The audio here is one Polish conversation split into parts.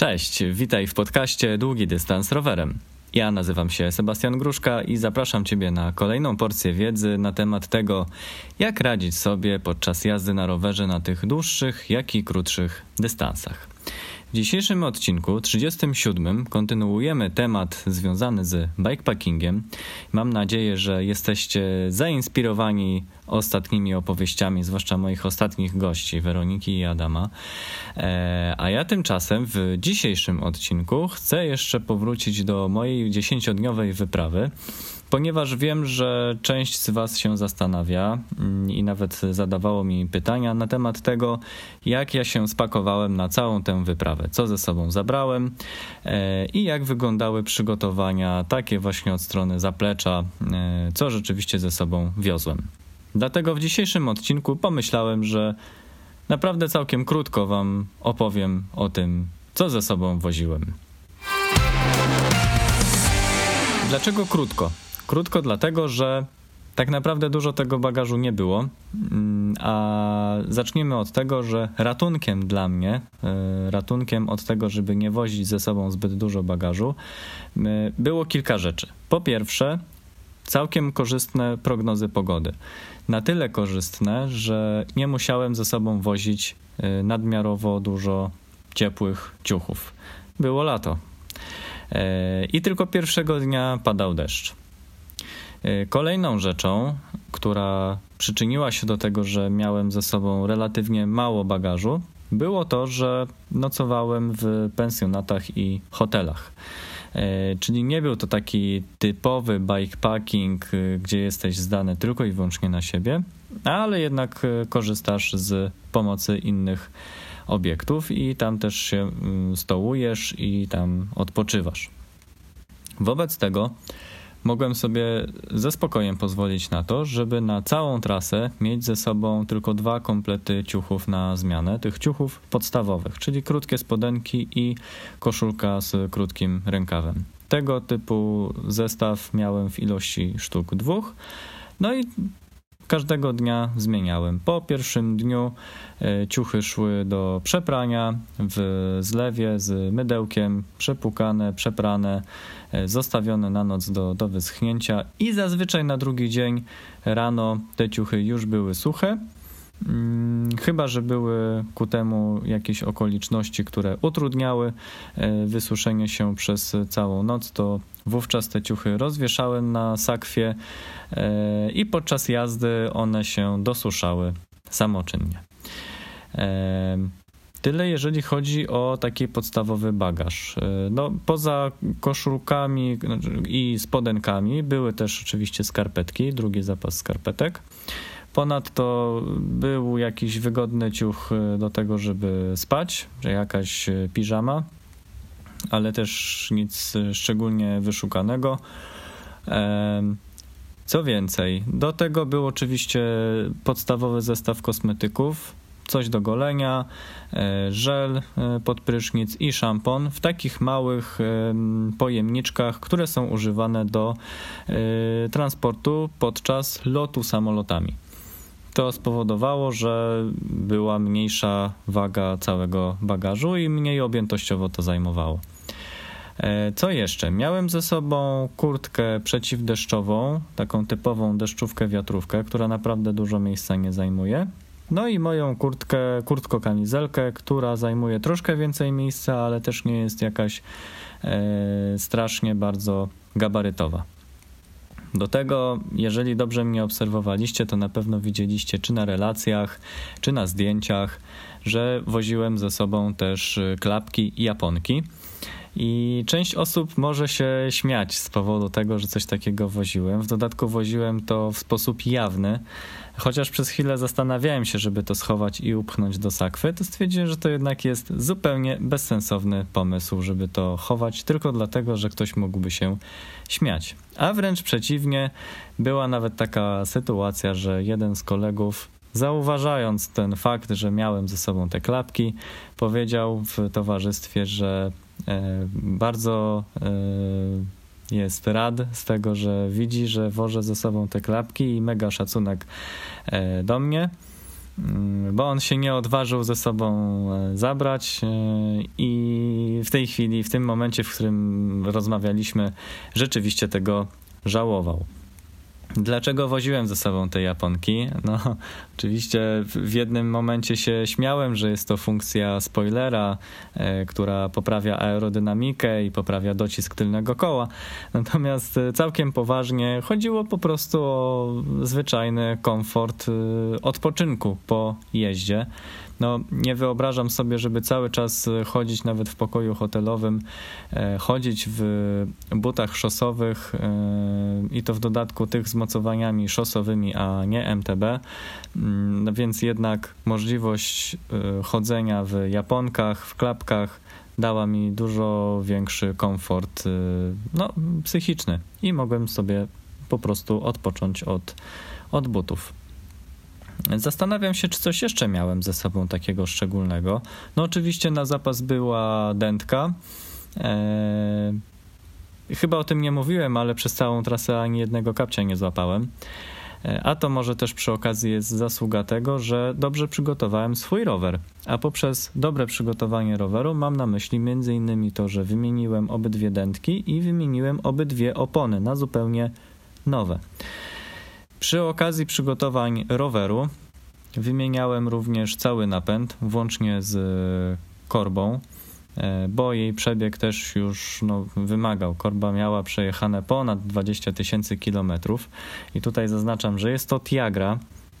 Cześć, witaj w podcaście Długi Dystans Rowerem. Ja nazywam się Sebastian Gruszka i zapraszam Ciebie na kolejną porcję wiedzy na temat tego, jak radzić sobie podczas jazdy na rowerze na tych dłuższych, jak i krótszych dystansach. W dzisiejszym odcinku, 37, kontynuujemy temat związany z bikepackingiem. Mam nadzieję, że jesteście zainspirowani ostatnimi opowieściami, zwłaszcza moich ostatnich gości, Weroniki i Adama. E, a ja tymczasem w dzisiejszym odcinku chcę jeszcze powrócić do mojej dziesięciodniowej wyprawy ponieważ wiem, że część z Was się zastanawia mm, i nawet zadawało mi pytania na temat tego, jak ja się spakowałem na całą tę wyprawę, co ze sobą zabrałem e, i jak wyglądały przygotowania takie właśnie od strony zaplecza, e, co rzeczywiście ze sobą wiozłem. Dlatego w dzisiejszym odcinku pomyślałem, że naprawdę całkiem krótko Wam opowiem o tym, co ze sobą woziłem. Dlaczego krótko? Krótko dlatego, że tak naprawdę dużo tego bagażu nie było, mm, a zaczniemy od tego, że ratunkiem dla mnie, e, ratunkiem od tego, żeby nie wozić ze sobą zbyt dużo bagażu, e, było kilka rzeczy. Po pierwsze, całkiem korzystne prognozy pogody. Na tyle korzystne, że nie musiałem ze sobą wozić e, nadmiarowo dużo ciepłych ciuchów. Było lato. I tylko pierwszego dnia padał deszcz. E, kolejną rzeczą, która przyczyniła się do tego, że miałem ze sobą relatywnie mało bagażu, było to, że nocowałem w pensjonatach i hotelach. E, czyli nie był to taki typowy bikepacking, e, gdzie jesteś zdany tylko i wyłącznie na siebie, ale jednak korzystasz z pomocy innych obiektów i tam też się mm, stołujesz i tam odpoczywasz. Wobec tego mogłem sobie ze spokojem pozwolić na to, żeby na całą trasę mieć ze sobą tylko dwa komplety ciuchów na zmianę, tych ciuchów podstawowych, czyli krótkie spodenki i koszulka z krótkim rękawem. Tego typu zestaw miałem w ilości sztuk dwóch. No i każdego dnia zmieniałem. Po pierwszym dniu e, ciuchy szły do przeprania w zlewie z mydełkiem, przepukane, przeprane, e, zostawione na noc do, do wyschnięcia i zazwyczaj na drugi dzień rano te ciuchy już były suche. Mm, chyba, że były ku temu jakieś okoliczności, które utrudniały e, wysuszenie się przez całą noc, to wówczas te ciuchy rozwieszałem na sakwie e, i podczas jazdy one się dosuszały samoczynnie. E, tyle jeżeli chodzi o taki podstawowy bagaż. No, poza koszulkami i spodenkami były też oczywiście skarpetki, drugi zapas skarpetek. Ponadto był jakiś wygodny ciuch e, do tego, żeby spać, jakaś e, piżama, ale też nic szczególnie wyszukanego. Co więcej, do tego był oczywiście podstawowy zestaw kosmetyków, coś do golenia, e, żel pod prysznic i szampon w takich małych pojemniczkach, które są używane do transportu podczas lotu samolotami. To spowodowało, że była mniejsza waga całego bagażu i mniej objętościowo to zajmowało. E, co jeszcze? Miałem ze sobą kurtkę przeciwdeszczową, taką typową deszczówkę wiatrówkę, która naprawdę dużo miejsca nie zajmuje. No i moją kurtkę, kurtko-kamizelkę, która zajmuje troszkę więcej miejsca, ale też nie jest jakaś e, strasznie bardzo gabarytowa. Do tego, jeżeli dobrze mnie obserwowaliście, to na pewno widzieliście czy na relacjach, czy na zdjęciach, że woziłem ze sobą też y, klapki i japonki. I część osób może się śmiać z powodu tego, że coś takiego woziłem. W dodatku woziłem to w sposób jawny, chociaż przez chwilę zastanawiałem się, żeby to schować i upchnąć do sakwy, to stwierdziłem, że to jednak jest zupełnie bezsensowny pomysł, żeby to chować tylko dlatego, że ktoś mógłby się śmiać. A wręcz przeciwnie, była nawet taka sytuacja, że jeden z kolegów Zauważając ten fakt, że miałem ze sobą te klapki, powiedział w towarzystwie, że bardzo e, jest rad z tego, że widzi, że wożę ze sobą te klapki i mega szacunek e, do mnie. mm, bo on się nie odważył ze sobą e, zabrać i w tej chwili, w tym momencie, w którym rozmawialiśmy, rzeczywiście tego żałował. Dlaczego woziłem ze sobą te Japonki? No, oczywiście w jednym momencie się śmiałem, że jest to funkcja spoilera, e, która poprawia aerodynamikę i poprawia docisk tylnego koła. Natomiast e, całkiem poważnie chodziło po prostu o zwyczajny komfort e, odpoczynku po jeździe no, nie wyobrażam sobie, żeby cały czas e, chodzić nawet w pokoju hotelowym, e, chodzić w butach szosowych e, i to w dodatku tych z mocowaniami szosowymi, a nie MTB. Mm, no więc jednak możliwość chodzenia w japonkach, w klapkach dała mi dużo większy komfort no, psychiczny i mogłem sobie po prostu odpocząć od, od butów. Zastanawiam się, czy coś jeszcze miałem ze sobą takiego szczególnego. No oczywiście na zapas była dętka. Eee, chyba o tym nie mówiłem, ale przez całą trasę ani jednego kapcia nie złapałem. Eee, a to może też przy okazji jest zasługa tego, że dobrze przygotowałem swój rower. A poprzez dobre przygotowanie roweru mam na myśli m.in. to, że wymieniłem obydwie dętki i wymieniłem obydwie opony na zupełnie nowe. Przy okazji przygotowań roweru wymieniałem również cały napęd, włącznie z korbą, e, bo jej przebieg też już no, wymagał. Korba miała przejechane ponad 20 tysięcy kilometrów i tutaj zaznaczam, że jest to Tiagra.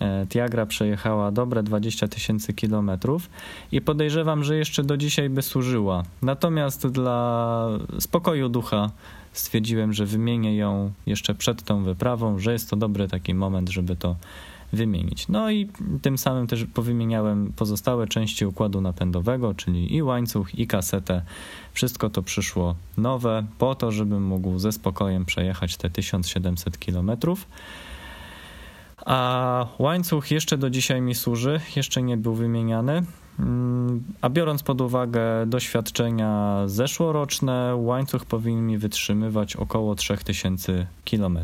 E, Tiagra przejechała dobre 20 tysięcy kilometrów i podejrzewam, że jeszcze do dzisiaj by służyła. Natomiast dla spokoju ducha stwierdziłem, że wymienię ją jeszcze przed tą wyprawą, że jest to dobry taki moment, żeby to wymienić. No i tym samym też powymieniałem pozostałe części układu napędowego, czyli i łańcuch, i kasetę. Wszystko to przyszło nowe, po to, żebym mógł ze spokojem przejechać te 1700 kilometrów. A łańcuch jeszcze do dzisiaj mi służy, jeszcze nie był wymieniany. A biorąc pod uwagę doświadczenia zeszłoroczne, łańcuch powinien mi wytrzymywać około 3000 km.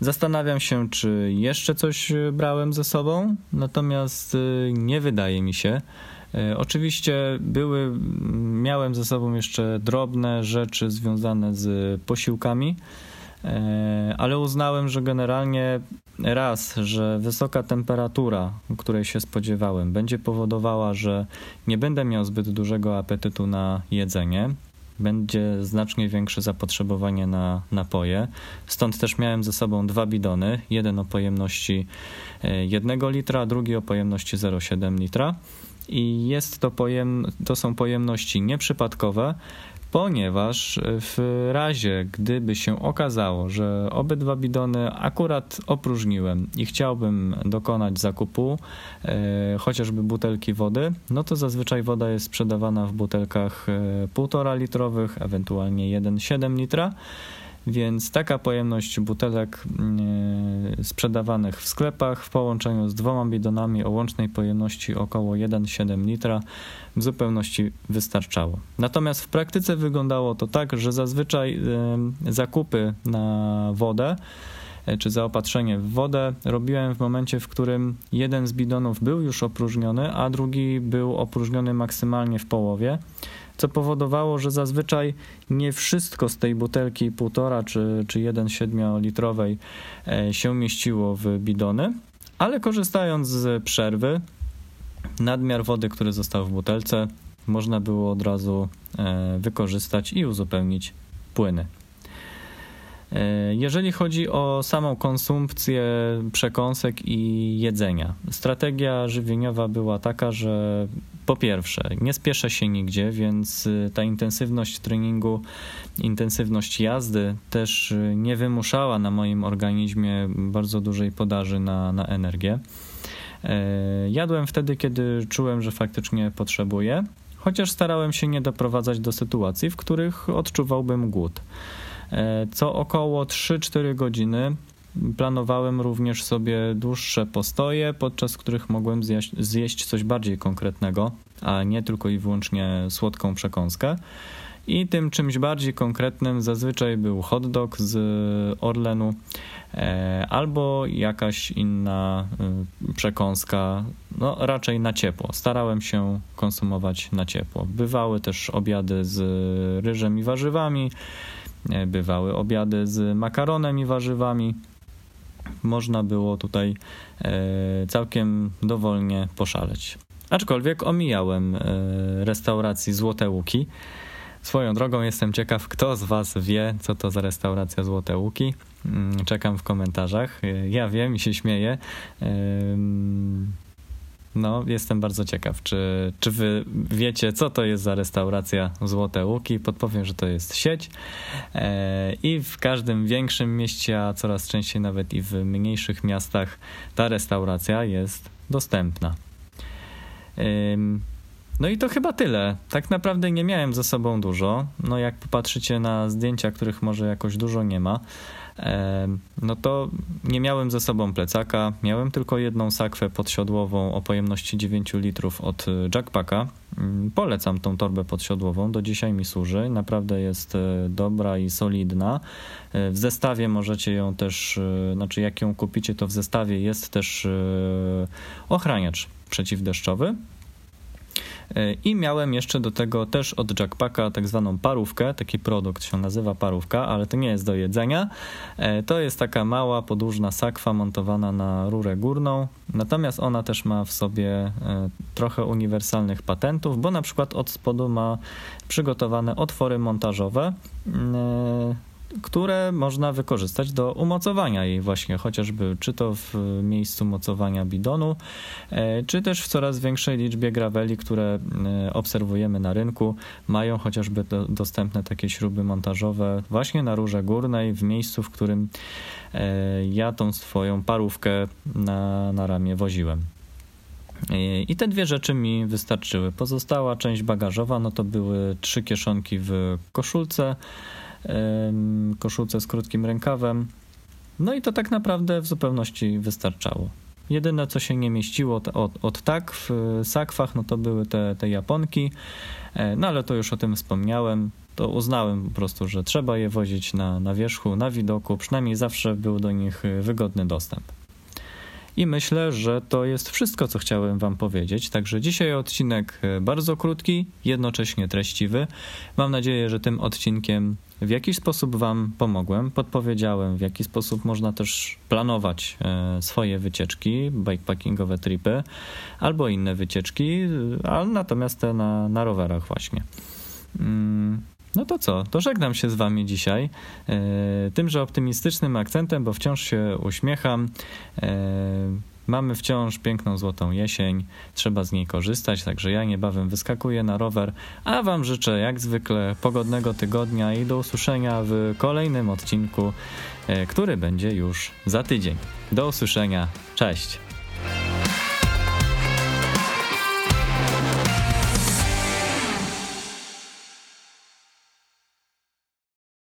Zastanawiam się, czy jeszcze coś brałem ze sobą, natomiast y, nie wydaje mi się. Y, oczywiście były, miałem ze sobą jeszcze drobne rzeczy związane z posiłkami. E, ale uznałem, że generalnie raz, że wysoka temperatura, której się spodziewałem, będzie powodowała, że nie będę miał zbyt dużego apetytu na jedzenie. Będzie znacznie większe zapotrzebowanie na napoje. Stąd też miałem ze sobą dwa bidony. Jeden o pojemności 1 e, litra, drugi o pojemności 0,7 litra. I jest to, pojem, to są pojemności nieprzypadkowe, ponieważ w razie gdyby się okazało, że obydwa bidony akurat opróżniłem i chciałbym dokonać zakupu e, chociażby butelki wody, no to zazwyczaj woda jest sprzedawana w butelkach e, 1,5 litrowych, ewentualnie 1,7 litra. Więc taka pojemność butelek e, sprzedawanych w sklepach w połączeniu z dwoma bidonami o łącznej pojemności około 1,7 litra w zupełności wystarczało. Natomiast w praktyce wyglądało to tak, że zazwyczaj zakupy na wodę czy zaopatrzenie w wodę robiłem w momencie, w którym jeden z bidonów był już opróżniony, a drugi był opróżniony maksymalnie w połowie co powodowało, że zazwyczaj nie wszystko z tej butelki półtora czy, czy 1,7 litrowej e, się mieściło w bidony, ale korzystając z przerwy, nadmiar wody, który został w butelce, można było od razu e, wykorzystać i uzupełnić płyny. E, jeżeli chodzi o samą konsumpcję przekąsek i jedzenia, strategia żywieniowa była taka, że po pierwsze, nie spieszę się nigdzie, więc y, ta intensywność treningu, intensywność jazdy też y, nie wymuszała na moim organizmie bardzo dużej podaży na, na energię. E, jadłem wtedy, kiedy czułem, że faktycznie potrzebuję, chociaż starałem się nie doprowadzać do sytuacji, w których odczuwałbym głód. E, co około 3-4 godziny planowałem również sobie dłuższe postoje, podczas których mogłem zjeść, zjeść coś bardziej konkretnego, a nie tylko i wyłącznie słodką przekąskę. I tym czymś bardziej konkretnym zazwyczaj był hot dog z Orlenu e, albo jakaś inna e, przekąska, no raczej na ciepło. Starałem się konsumować na ciepło. Bywały też obiady z ryżem i warzywami, bywały obiady z makaronem i warzywami. Można było tutaj całkiem dowolnie poszaleć. Aczkolwiek omijałem restauracji Złote Łuki. Swoją drogą jestem ciekaw, kto z Was wie, co to za restauracja Złote Łuki. Mm, czekam w komentarzach. Ja wiem i się śmieję. No, jestem bardzo ciekaw, czy, czy wy wiecie, co to jest za restauracja Złote Łuki. Podpowiem, że to jest sieć e, i w każdym większym mieście, a coraz częściej nawet i w mniejszych miastach ta restauracja jest dostępna. No i to chyba tyle. Tak naprawdę nie miałem ze sobą dużo. No jak popatrzycie na zdjęcia, których może jakoś dużo nie ma, no to nie miałem ze sobą plecaka. Miałem tylko jedną sakwę podsiodłową o pojemności 9 litrów od Jackpacka. Mm, polecam tą torbę podsiodłową, do dzisiaj mi służy. Naprawdę jest e, dobra i solidna. E, w zestawie możecie ją też, e, znaczy jak ją kupicie, to w zestawie jest też ochraniacz przeciwdeszczowy. I miałem jeszcze do tego też od Jackpacka tak zwaną parówkę, taki produkt się nazywa parówka, ale to nie jest do jedzenia. E, to jest taka mała, podłużna sakwa montowana na rurę górną, natomiast ona też ma w sobie e, trochę uniwersalnych patentów, bo na przykład od spodu ma przygotowane otwory montażowe. E, które można wykorzystać do umocowania jej właśnie, chociażby czy to w miejscu mocowania bidonu, e, czy też w coraz większej liczbie graveli, które e, obserwujemy na rynku, mają chociażby do, dostępne takie śruby montażowe właśnie na rurze górnej, w miejscu, w którym e, ja tą swoją parówkę na, na ramię woziłem. I te dwie rzeczy mi wystarczyły. Pozostała część bagażowa, no to były trzy kieszonki w koszulce, koszulce z krótkim rękawem. No i to tak naprawdę w zupełności wystarczało. Jedyne, co się nie mieściło od, od tak w sakwach, no to były te, te japonki, e, no ale to już o tym wspomniałem. To uznałem po prostu, że trzeba je wozić na, na wierzchu, na widoku, przynajmniej zawsze był do nich wygodny dostęp. I myślę, że to jest wszystko, co chciałem Wam powiedzieć. Także dzisiaj odcinek e, bardzo krótki, jednocześnie treściwy. Mam nadzieję, że tym odcinkiem w jakiś sposób Wam pomogłem, podpowiedziałem, w jaki sposób można też planować e, swoje wycieczki, bikepackingowe tripy albo inne wycieczki, ale natomiast te na, na rowerach właśnie. No to co? To żegnam się z Wami dzisiaj e, tymże optymistycznym akcentem, bo wciąż się uśmiecham. E, mamy wciąż piękną złotą jesień, trzeba z niej korzystać, także ja niebawem wyskakuję na rower, a Wam życzę jak zwykle pogodnego tygodnia i do usłyszenia w kolejnym odcinku, e, który będzie już za tydzień. Do usłyszenia, cześć!